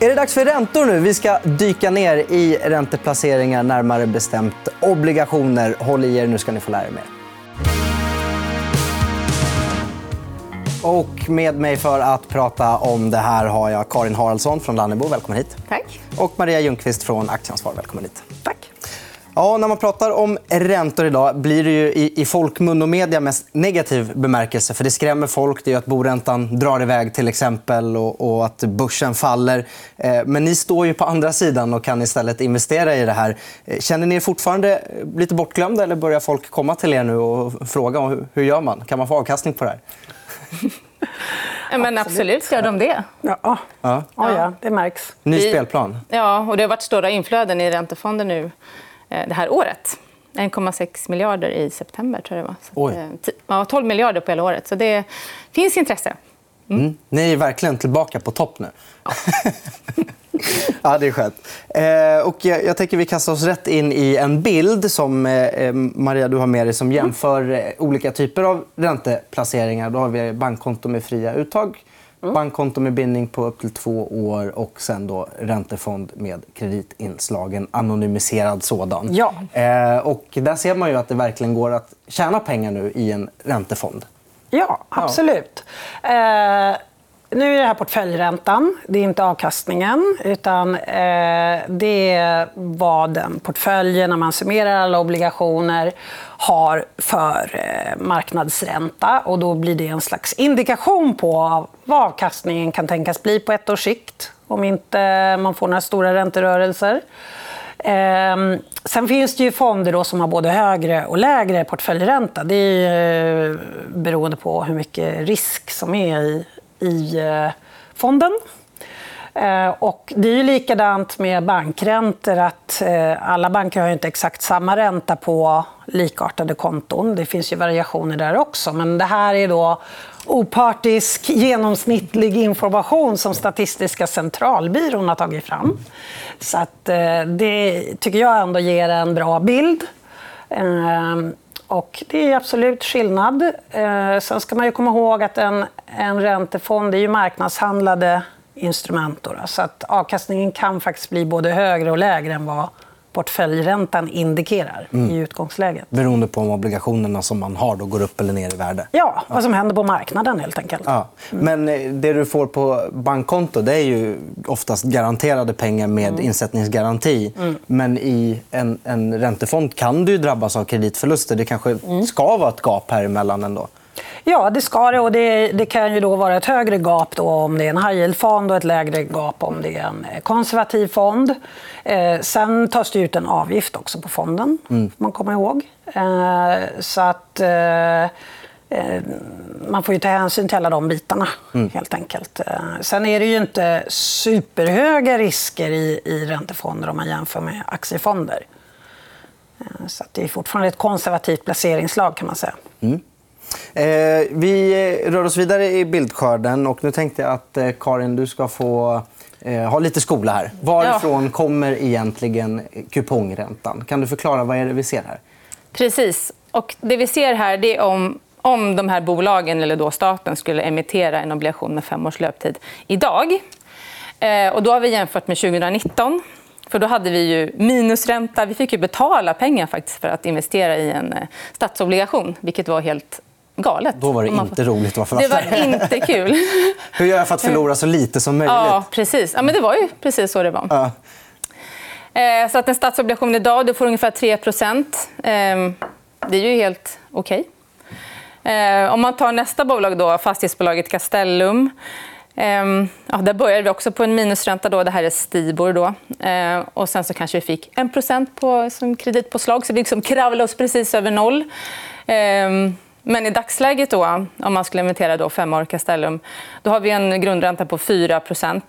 Är det dags för räntor nu? Vi ska dyka ner i ränteplaceringar, närmare bestämt obligationer. Håll i er, nu ska ni få lära er mer. Och med mig för att prata om det här har jag Karin Haraldsson från Lannebo. Välkommen hit. Tack. Och Maria Ljungqvist från Aktieansvar. Välkommen hit. Tack. Ja, när man pratar om räntor idag blir det ju i, i folkmun och media mest negativ bemärkelse. För Det skrämmer folk. Det är att boräntan drar iväg till exempel och, och att börsen faller. Eh, men ni står ju på andra sidan och kan istället investera i det här. Eh, känner ni er fortfarande lite bortglömda eller börjar folk komma till er nu och fråga hur, hur gör man? Kan man få avkastning på det här? Men absolut gör de det. Ja. Ja. Ja, ja, det märks. Ny spelplan. Ja, och det har varit stora inflöden i räntefonder nu eh, det här året. 1,6 miljarder i september. tror jag det var. Så eh, ja, 12 miljarder på hela året. Så det finns intresse. Mm. Ni är verkligen tillbaka på topp nu. ja, det är skönt. Eh, och jag, jag tänker vi kastar oss rätt in i en bild som eh, eh, Maria du har med dig som jämför eh, olika typer av ränteplaceringar. Då har vi bankkonto med fria uttag, bankkonto med bindning på upp till två år och sen då räntefond med kreditinslagen, anonymiserad sådan. Ja. Eh, och där ser man ju att det verkligen går att tjäna pengar nu i en räntefond. Ja, absolut. Eh, nu är det här portföljräntan. Det är inte avkastningen. utan eh, Det är vad den portföljen, när man summerar alla obligationer har för eh, marknadsränta. Och då blir det en slags indikation på vad avkastningen kan tänkas bli på ett års sikt om inte man får några stora ränterörelser. Eh, sen finns det ju fonder då som har både högre och lägre portföljränta. Det är eh, beroende på hur mycket risk som är i, i eh, fonden. Eh, och det är ju likadant med bankräntor. att eh, Alla banker har ju inte exakt samma ränta på likartade konton. Det finns ju variationer där också. Men det här är då opartisk, genomsnittlig information som Statistiska centralbyrån har tagit fram. Så att, det tycker jag ändå ger en bra bild. Och det är absolut skillnad. Sen ska man ju komma ihåg att en, en räntefond är ju marknadshandlade instrument. Då, så att avkastningen kan faktiskt bli både högre och lägre än vad portföljräntan indikerar i utgångsläget. Beroende på om obligationerna som man har då går upp eller ner i värde. Ja, vad som händer på marknaden helt enkelt. Ja. Men eh, det du får på bankkonto det är ju oftast garanterade pengar med insättningsgaranti. Men i en, en räntefond kan du drabbas av kreditförluster. Det kanske ska vara ett gap här emellan ändå. Ja, det ska det. Och det, det kan ju då vara ett högre gap då om det är en high yield-fond och ett lägre gap om det är en eh, konservativ fond. Eh, sen tas det ut en avgift också på fonden, får man komma ihåg. Eh, så att... Eh, eh, man får ju ta hänsyn till alla de bitarna. helt enkelt. Eh, Sen är det ju inte superhöga risker i, i räntefonder om man jämför med aktiefonder. Så att det är fortfarande ett konservativt placeringslag. kan man säga. Eh, vi eh, rör oss vidare i bildskörden. Och nu tänkte jag att eh, Karin, du ska få eh, ha lite skola här. Varifrån kommer egentligen kupongräntan? Kan du förklara vad är det vi ser här? Precis. Och det vi ser här är om, om de här bolagen eller då staten skulle emittera en obligation med fem års löptid idag. Eh, och då har vi jämfört med 2019. För Då hade vi ju minusränta. Vi fick ju betala pengar faktiskt för att investera i en eh, statsobligation, vilket var helt galet. Då var det man inte roligt att vara Det författare. var inte kul. Hur gör jag för att förlora så lite som möjligt? Ja, precis. Ja, men det var ju precis så det var. Ja. Eh, Så att en statsobligation idag du får ungefär 3 eh, Det är ju helt okej. Eh, Om man tar nästa bolag, då, fastighetsbolaget Castellum. eh, Ja, där började vi också på en minusränta. Då. Det här är Stibor. Då. Eh, Och sen så kanske vi fick 1 på, som kreditpåslag. Så vi liksom kravlade oss precis över noll. Eh, Men i dagsläget, då, om man skulle emittera då fem år Castellum, då har vi en grundränta på 4%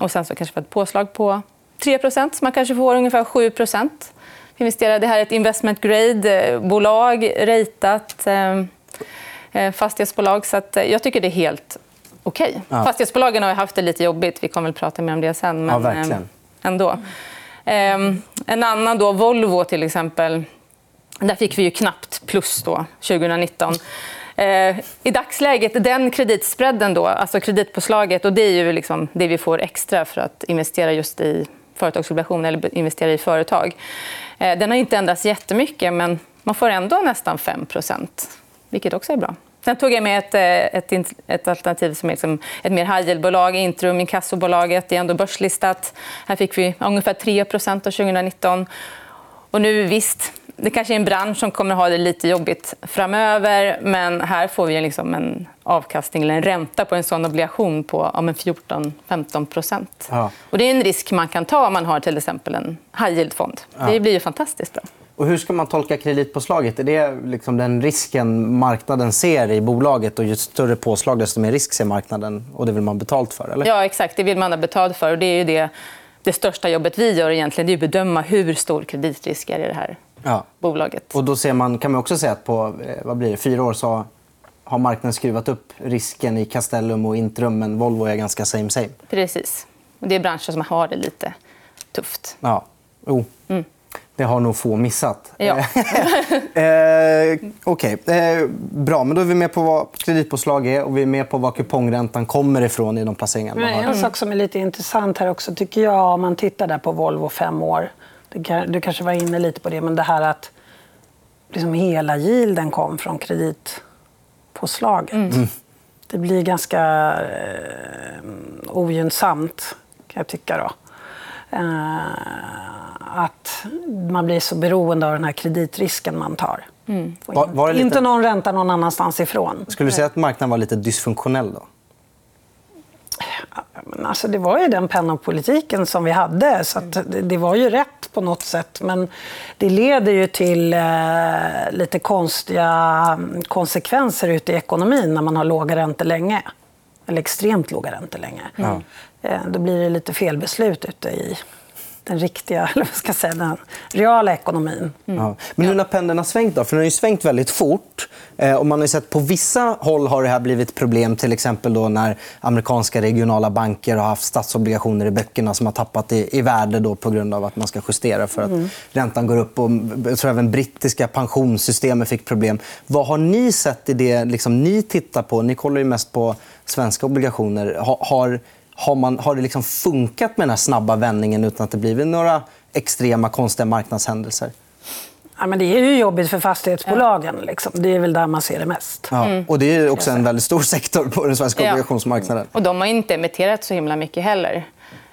och sen så kanske vi har ett påslag på 3 så man kanske får ungefär 7% investera. Det här är ett investment grade-bolag, ratat eh, eh, fastighetsbolag. Så att, eh, jag tycker det är helt okej. Ja. Fastighetsbolagen har haft det lite jobbigt. Vi kommer väl prata mer om det sen. Men, Ja, verkligen. eh, ändå. Eh, en annan, då, Volvo till exempel. Där fick vi ju knappt plus då, 2019. Eh, I dagsläget, den kreditspreaden, då, alltså kreditpåslaget, och det är ju liksom det vi får extra för att investera just i företagsobligationer eller investera i företag. Eh, den har inte ändrats jättemycket, men man får ändå nästan 5% vilket också är bra. Sen tog jag med ett, eh, ett, ett alternativ som är liksom ett mer high yield-bolag, Intrum, inkassobolaget. Det är ändå börslistat. Här fick vi ungefär 3 av 2019. Och nu, visst, det kanske är en bransch som kommer att ha det lite jobbigt framöver. Men här får vi liksom en avkastning eller en ränta på en sån obligation på om 14-15 ja. Det är en risk man kan ta om man har till exempel en high yield-fond. Ja. Det blir ju fantastiskt bra. Och hur ska man tolka kreditpåslaget? Är det liksom den risken marknaden ser i bolaget? och Ju större påslag, desto mer risk ser marknaden. och Det vill man ha betalt för? Eller? Ja, exakt. Det vill man ha betalt för. Och det är det, det största jobbet vi gör egentligen. Är att bedöma hur stor kreditrisk är i det här ja. bolaget. Och då ser man, kan man också säga att på eh, vad blir det, fyra år så har marknaden skruvat upp risken i Castellum och Intrum, men Volvo är ganska same same. Precis. Det är branscher som har det lite tufft. Ja. Oh. Mm. Det har nog få missat. Ja. eh, okay. eh, bra, men då är vi med på vad kreditpåslag är och vi är med på var kupongräntan kommer ifrån i de placeringar man har. En sak som är lite intressant här också, tycker jag, om man tittar där på Volvo fem år. Du kanske var inne lite på det, men det här att liksom hela yielden kom från kreditpåslaget. Mm. Det blir ganska eh, ogynnsamt, kan jag tycka. Då. Eh, att man blir så beroende av den här kreditrisken man tar. Mm. Var, var lite... Inte någon ränta någon annanstans ifrån. Skulle du säga att marknaden var lite dysfunktionell? då? Alltså, det var ju den penningpolitiken som vi hade. så Det var ju rätt på något sätt. Men det leder ju till eh, lite konstiga konsekvenser ute i ekonomin när man har låga räntor länge. Eller extremt låga räntor länge. Mm. Eh, då blir det lite felbeslut ute i den riktiga, eller vad ska jag säga, den reala ekonomin. Mm. Ja. Men nu när pendeln har svängt, då, för den har ju svängt väldigt fort. Eh, och man har sett på vissa håll har det här blivit problem, till exempel då när amerikanska regionala banker har haft statsobligationer i böckerna som har tappat i, i värde då på grund av att man ska justera för att mm. räntan går upp. Och jag tror även brittiska pensionssystemet fick problem. Vad har ni sett i det liksom, ni tittar på? Ni kollar ju mest på svenska obligationer. Har, har har, man, har det liksom funkat med den här snabba vändningen utan att det blivit några extrema konstiga marknadshändelser? Ja, men det är ju jobbigt för fastighetsbolagen. Liksom. Det är väl där man ser det mest. Ja. Mm. Och det är också en väldigt stor sektor på den svenska ja. obligationsmarknaden. Och de har inte emitterat så himla mycket heller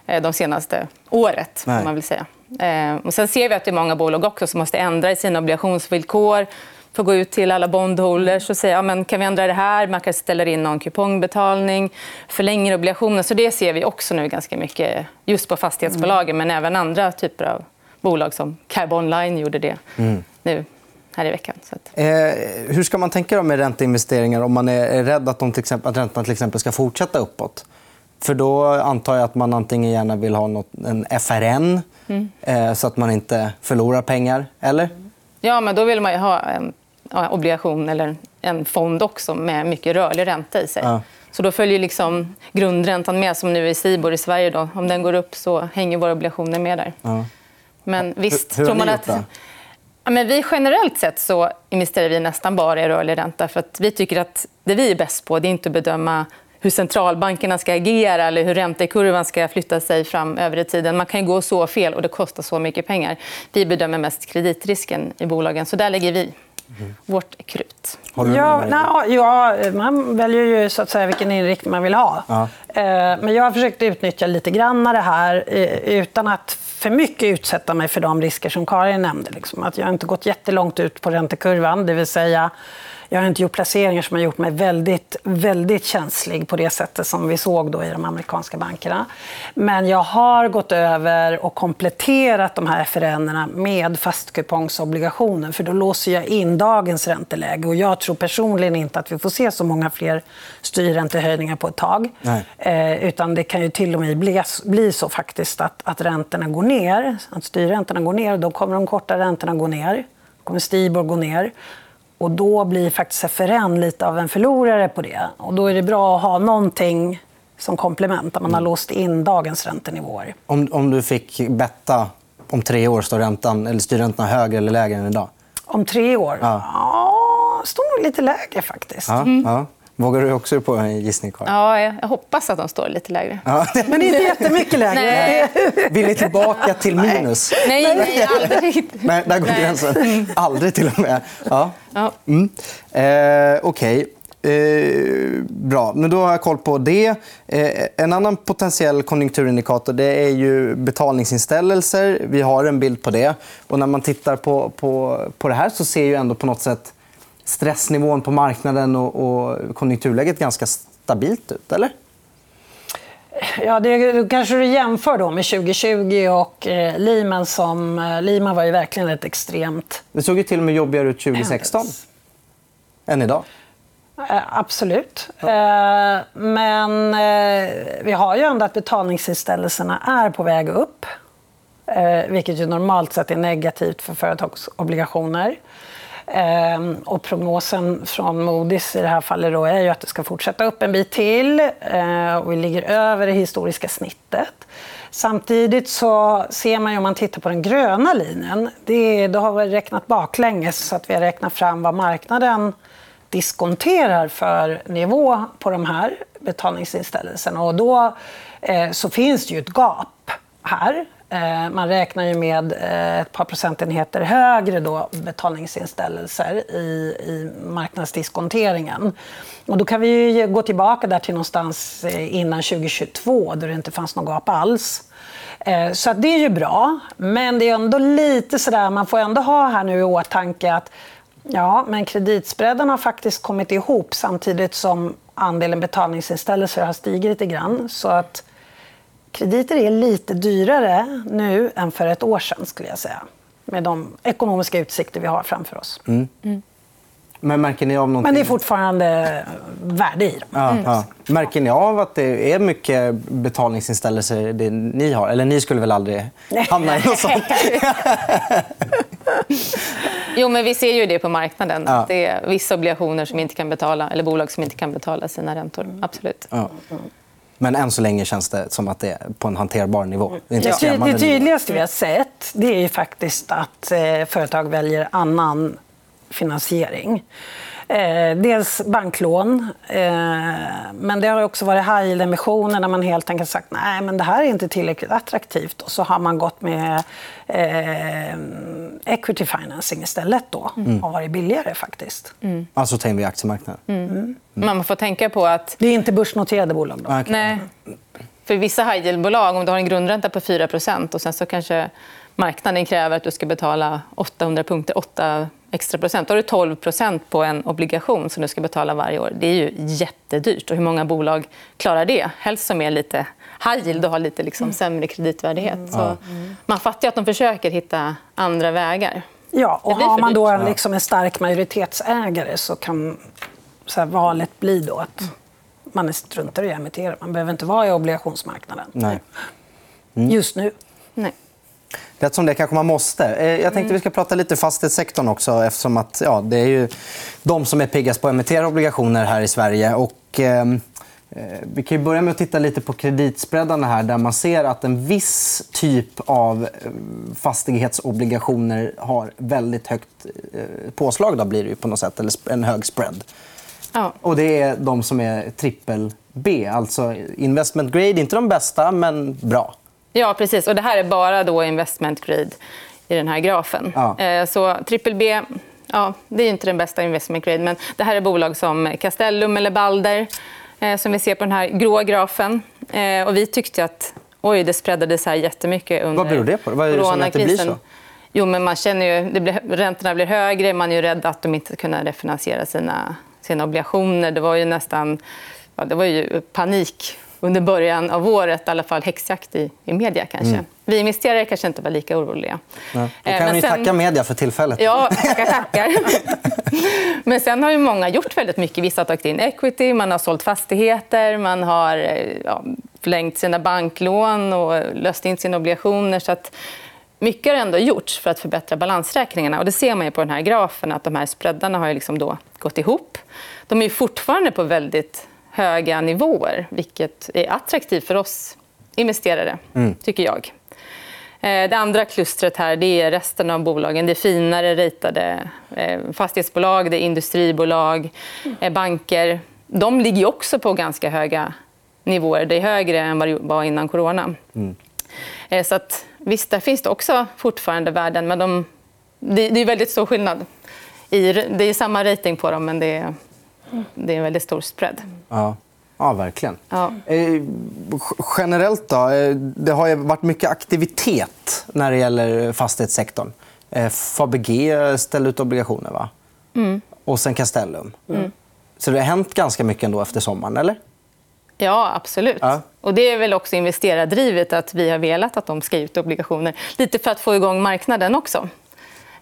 eh, de senaste året. man vill säga. Eh, och sen ser vi att det är många bolag också som måste ändra i sina obligationsvillkor får gå ut till alla bondholders och säga ja, kan vi ändra det här. Man kanske ställer in någon kupongbetalning, förlänger obligationer. Så det ser vi också nu ganska mycket just på fastighetsbolagen men även andra typer av bolag som Cab Online gjorde det mm. nu här i veckan. Eh, hur ska man tänka med ränteinvesteringar om man är rädd att, de till exempel, att räntan till exempel ska fortsätta uppåt? För då antar jag att man antingen gärna vill ha något, en FRN mm. eh, så att man inte förlorar pengar. Eller? Ja, men då vill man ha en obligation eller en fond också med mycket rörlig ränta i sig. Ja. Så då följer liksom grundräntan med, som nu i Sibor i Sverige. Då. Om den går upp så hänger våra obligationer med där. Ja. Men visst, hur, hur ni gjort att... Ja, men vi generellt sett så investerar vi nästan bara i rörlig ränta. För att vi tycker att det vi är bäst på det är inte att bedöma hur centralbankerna ska agera eller hur räntekurvan ska flytta sig fram över i tiden. Man kan gå så fel och det kostar så mycket pengar. Vi bedömer mest kreditrisken i bolagen, så där lägger vi vårt krut. Ja, na, ja, man väljer ju så att säga vilken inriktning man vill ha. Ja. Eh, men jag har försökt utnyttja lite grann det här eh, utan att för mycket utsätta mig för de risker som Karin nämnde. Liksom. Att jag har inte gått jättelångt ut på räntekurvan, det vill säga jag har inte gjort placeringar som har gjort mig väldigt, väldigt känslig på det sättet som vi såg då i de amerikanska bankerna. Men jag har gått över och kompletterat de här FRN med fastkupongsobligationer för då låser jag in dagens ränteläge. Och jag tror personligen inte att vi får se så många fler styrräntehöjningar på ett tag. Eh, utan det kan ju till och med bli, bli så faktiskt att, att räntorna går ner. Att styrräntorna går ner, då kommer de korta räntorna gå ner. Då kommer Stibor gå ner. Och då blir faktiskt FRN lite av en förlorare på det. Och då är det bra att ha någonting som komplement, där man har mm. låst in dagens räntenivåer. Om, om du fick betta om tre år, står räntan, eller styrräntan högre eller lägre än idag? Om tre år? Ja. ja står nog lite lägre faktiskt. Ja, ja. Vågar du också på en gissning, Karin? Ja, jag hoppas att de står lite lägre. Ja. Men inte jättemycket lägre. Nej. Vill ni tillbaka till minus? Nej, nej, aldrig. Nej, där går Nej. gränsen. Aldrig till och med. Ja. Ja. Mm. Eh, Okej. Eh, bra, men då har jag koll på det. Eh, en annan potentiell konjunkturindikator det är ju betalningsinställelser. Vi har en bild på det. Och när man tittar på, på, på det här så ser ju ändå på något sätt stressnivån på marknaden och, och konjunkturläget ganska stabilt ut, eller? Ja, det kanske du jämför då med 2020 och eh, Lehman. Som, eh, Lehman var ju verkligen ett extremt... Det såg ju till och med jobbigare ut 2016 än idag. Eh, absolut. Eh, men eh, vi har ju ändå att betalningsinställelserna är på väg upp. Eh, vilket ju normalt sett är negativt för företagsobligationer. Eh, och prognosen från Moody's i det här fallet då är ju att det ska fortsätta upp en bit till. Eh, och vi ligger över det historiska snittet. Samtidigt så ser man ju om man tittar på den gröna linjen, det, då har vi räknat baklänges så att vi har räknat fram vad marknaden diskonterar för nivå på de här betalningsinställelserna. Och då eh, så finns det ju ett gap här. Eh, man räknar ju med eh, ett par procentenheter högre då betalningsinställelser i, i marknadsdiskonteringen. Och då kan vi ju gå tillbaka där till någonstans eh, innan 2022 då det inte fanns något gap alls. Så att det är ju bra, men det är ändå lite sådär, man får ändå ha här nu i åtanke att Ja, men kreditspreaden har faktiskt kommit ihop samtidigt som andelen betalningsinställelser har stigit lite grann. Så att krediter är lite dyrare nu än för ett år sedan, skulle jag säga. Med de ekonomiska utsikter vi har framför oss. Men märker ni av någonting? Men det är fortfarande värde i dem. Ja, ja. Märker ni av att det är mycket betalningsinställelser det ni har? Eller ni skulle väl aldrig hamna i något sånt? Jo, men vi ser ju det på marknaden. Ja. Det är vissa obligationer som inte kan betala, eller bolag som inte kan betala sina räntor. Absolut. Men än så länge känns det som att det är på en hanterbar nivå. Det Det, det tydligaste vi har sett det är ju faktiskt att eh, företag väljer annan finansiering. Eh, dels banklån, eh, men det har också varit high yield-emissioner där man helt enkelt sagt nej men det här är inte tillräckligt attraktivt och så har man gått med eh, equity financing istället då och varit billigare faktiskt. Alltså ta in vid aktiemarknaden. Men Man får tänka på att Det är inte börsnoterade bolag då. Okej. Nej. För vissa high yield-bolag, om du har en grundränta på 4 och sen så kanske marknaden kräver att du ska betala 800 punkter, 8 extra procent. Då har du 12% på en obligation som du ska betala varje år. Det är ju jättedyrt. Och hur många bolag klarar det? Helst som är lite high yield och har lite liksom sämre kreditvärdighet. Så man fattar ju att de försöker hitta andra vägar. Ja, och har man då en, liksom en stark majoritetsägare så kan så här, valet bli då att man struntar i att emittera. Man behöver inte vara i obligationsmarknaden Nej. just nu. Nej. Rätt som det kanske man måste. Eh, Jag tänkte vi ska prata lite fastighetssektorn också eftersom att, ja, det är ju de som är piggast på att emittera obligationer här i Sverige. Och, ehm, eh, vi kan ju börja med att titta lite på kreditspreadarna här där man ser att en viss typ av eh, fastighetsobligationer har väldigt högt eh, påslag då blir det på något sätt, eller en hög spread. Ja. Och det är de som är trippel B, alltså investment grade, inte de bästa men bra. Ja, precis. Och det här är bara då investment grade i den här grafen. Ja. Eh, Så triple B, ja, det är inte den bästa investment grade. Men det här är bolag som Castellum eller Balder eh, som vi ser på den här grå grafen. Eh, Och vi tyckte att oj, det spreadades här jättemycket under Vad beror det på? Vad är det som att det blir så? Jo, men man känner ju, det blir, räntorna blir högre. Man är ju rädd att de inte ska kunna refinansiera sina, sina obligationer. Det var ju nästan ja, det var ju panik under början av året. I alla fall häxjakt i, i media. kanske. Vi investerare kanske inte var lika oroliga. Ja. Då Eh, kan ni sen- tacka media för tillfället. Ja, tackar, tackar. Men sen har ju många gjort väldigt mycket. Vissa har tagit in equity, man har sålt fastigheter, man har eh, ja, förlängt sina banklån och löst in sina obligationer. Så att mycket har ändå gjorts för att förbättra balansräkningarna. Och det ser man ju på den här grafen att de här spreadarna har liksom då gått ihop. De är fortfarande på väldigt höga nivåer, vilket är attraktivt för oss investerare, tycker jag. Eh, det andra klustret här det är resten av bolagen. Det är finare ritade eh, fastighetsbolag, det är industribolag, eh, banker. De ligger också på ganska höga nivåer. Det är högre än vad det var innan corona. Mm. Så att, visst, där finns det också fortfarande värden, men de, det, är väldigt stor skillnad. det är samma rating på dem, men det är, det är en väldigt stor spread. Ja. Ja, verkligen. Ja. Eh, generellt då? Eh, det har varit mycket aktivitet när det gäller fastighetssektorn. Eh, Fabege ställde ut obligationer, va? Mm. Och sen Castellum. Mm. Så det har hänt ganska mycket ändå efter sommaren, eller? Ja, absolut. Ja. Och det är väl också investerardrivet att vi har velat att de ska ut obligationer. Lite för att få igång marknaden också.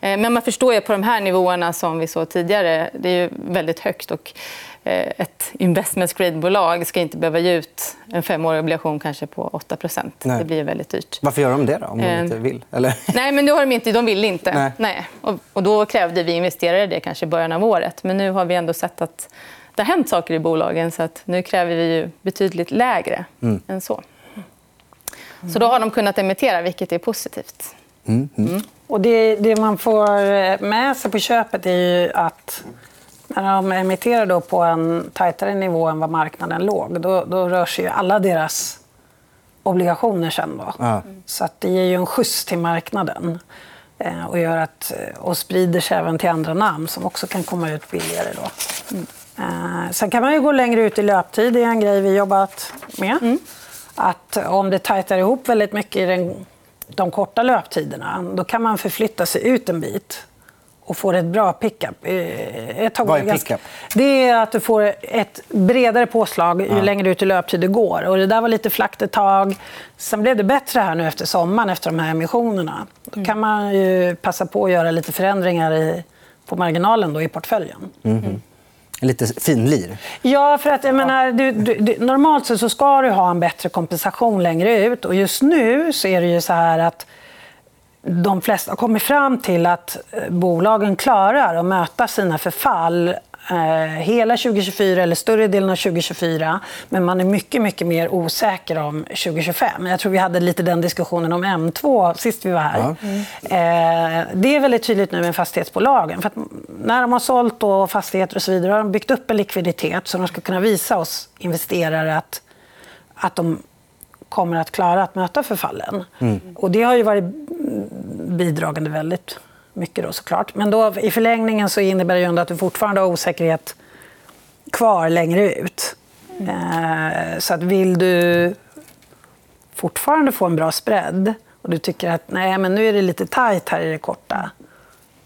Eh, men man förstår ju på de här nivåerna som vi såg tidigare, det är väldigt högt. Och ett investment grade-bolag ska inte behöva ge ut en femårig obligation kanske på 8 Nej. Det blir väldigt dyrt. Varför gör de det, då, om de eh, inte vill? Eller? Nej, men det har de inte. De vill inte. Nej. Nej. Och, och, då krävde vi investerare det kanske i början av året. Men nu har vi ändå sett att det har hänt saker i bolagen. så att Nu kräver vi ju betydligt lägre mm. än så. Så då har de kunnat emittera, vilket är positivt. Mm. Mm. Och det, det, man får med sig på köpet är ju att när de emitterar då på en tajtare nivå än vad marknaden låg, då, då rör sig ju alla deras obligationer sen. Då. Ja. Så att det ger ju en skjuts till marknaden eh, och, gör att, och sprider sig även till andra namn som också kan komma ut billigare. Då. Mm. Eh, sen kan man ju gå längre ut i löptid. Det är en grej vi jobbat med. Mm. Att om det tajtar ihop väldigt mycket i den de korta löptiderna, då kan man förflytta sig ut en bit och få ett bra pickup. Eh, Vad är pickup? Det är att du får ett bredare påslag ju ja. längre ut i löptid du går. Och det där var lite flackt ett tag. Sen blev det bättre här nu efter sommaren, efter de här emissionerna. Då mm. kan man ju passa på att göra lite förändringar i, på marginalen då, i portföljen. Mm. Mm lite finlir? Ja, för att jag menar, du, du, normalt så ska du ha en bättre kompensation längre ut. Och just nu så är det ju så här att de flesta har kommit fram till att eh, bolagen klarar att möta sina förfall eh, hela 2024 eller större delen av 2024. Men man är mycket, mycket mer osäker om 2025. Jag tror vi hade lite den diskussionen om M2 sist vi var här. Mm. det är väldigt tydligt nu med fastighetsbolagen. För när de har sålt då fastigheter och så vidare har de byggt upp en likviditet så de ska kunna visa oss investerare att, att de kommer att klara att möta förfallen. Mm. Och det har ju varit bidragande väldigt mycket då såklart. Men då, i förlängningen så innebär det ju ändå att du fortfarande har osäkerhet kvar längre ut. Eh, så att vill du fortfarande få en bra spread och du tycker att nej, men nu är det lite tajt här i det korta,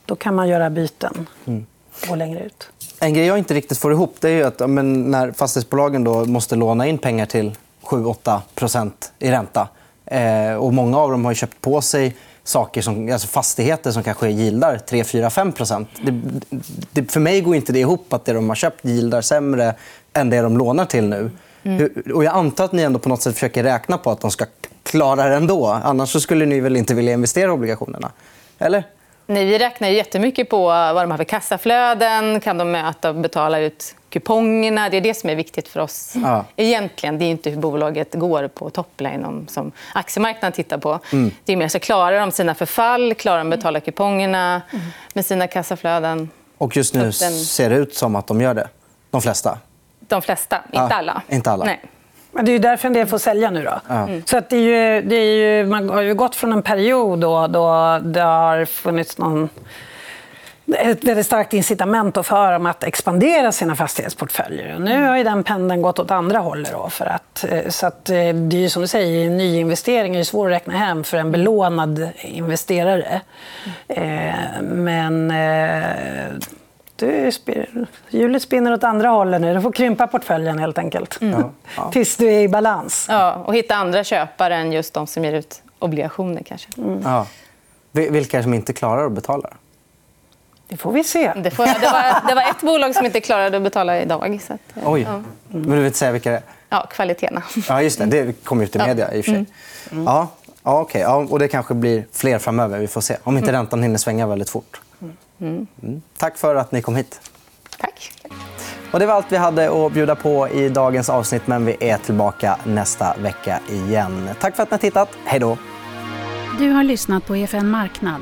då kan man göra byten mm. gå längre ut. En grej jag inte riktigt får ihop det är att men, när fastighetsbolagen då måste låna in pengar till 7-8 i ränta eh, och många av dem har köpt på sig saker som, alltså fastigheter som kanske gildar 3, 4, 5 det, det, För mig går inte det ihop att det de har köpt gildar sämre än det de lånar till nu. Mm. Och jag antar att ni ändå på något sätt försöker räkna på att de ska klara det ändå. Annars skulle ni väl inte vilja investera i obligationerna? Eller? Nej, vi räknar jättemycket på vad de har för kassaflöden. Kan de möta och betala ut kupongerna? Det är det som är viktigt för oss. Ja. Egentligen. Det är inte hur bolaget går på topline som aktiemarknaden tittar på. Mm. Det är mer så klarar de sina förfall, klarar de att betala kupongerna mm. med sina kassaflöden. Och just nu den... ser det ut som att de gör det. De flesta. De flesta, inte ja, alla. Inte alla. Nej. Men det är därför en del får sälja nu. Då. Mm. Så att det är ju, det är ju, man har ju gått från en period då, då det har funnits någon ett väldigt starkt incitament för dem att expandera sina fastighetsportföljer. Nu har ju den pendeln gått åt andra hållet. Då för att, eh, så att, eh, det är ju som du säger, nyinvesteringar är svår att räkna hem för en belånad investerare. Mm. Men du, hjulet spinner åt andra hållet nu. Du får krympa portföljen helt enkelt. Mm. Tills du är i balans. Ja, och hitta andra köpare än just de som ger ut obligationer. kanske. Mm. Ja. Vilka som inte klarar att betala? Det får vi se. Det, får, det, var, det var ett bolag som inte klarade att betala idag. Så att, Oj. Ja. Men du vill inte säga vilka det är? Ja, kvaliteterna. Ja, just det. Det kom ut i media i och för sig. Mm. Mm. Ja, ja, okay. ja, och det kanske blir fler framöver. Vi får se. Om inte mm. räntan hinner svänga väldigt fort. Mm. Tack för att ni kom hit. Tack. Och det var allt vi hade att bjuda på i dagens avsnitt. Men vi är tillbaka nästa vecka igen. Tack för att ni har tittat. Hej då. Du har lyssnat på EFN Marknad,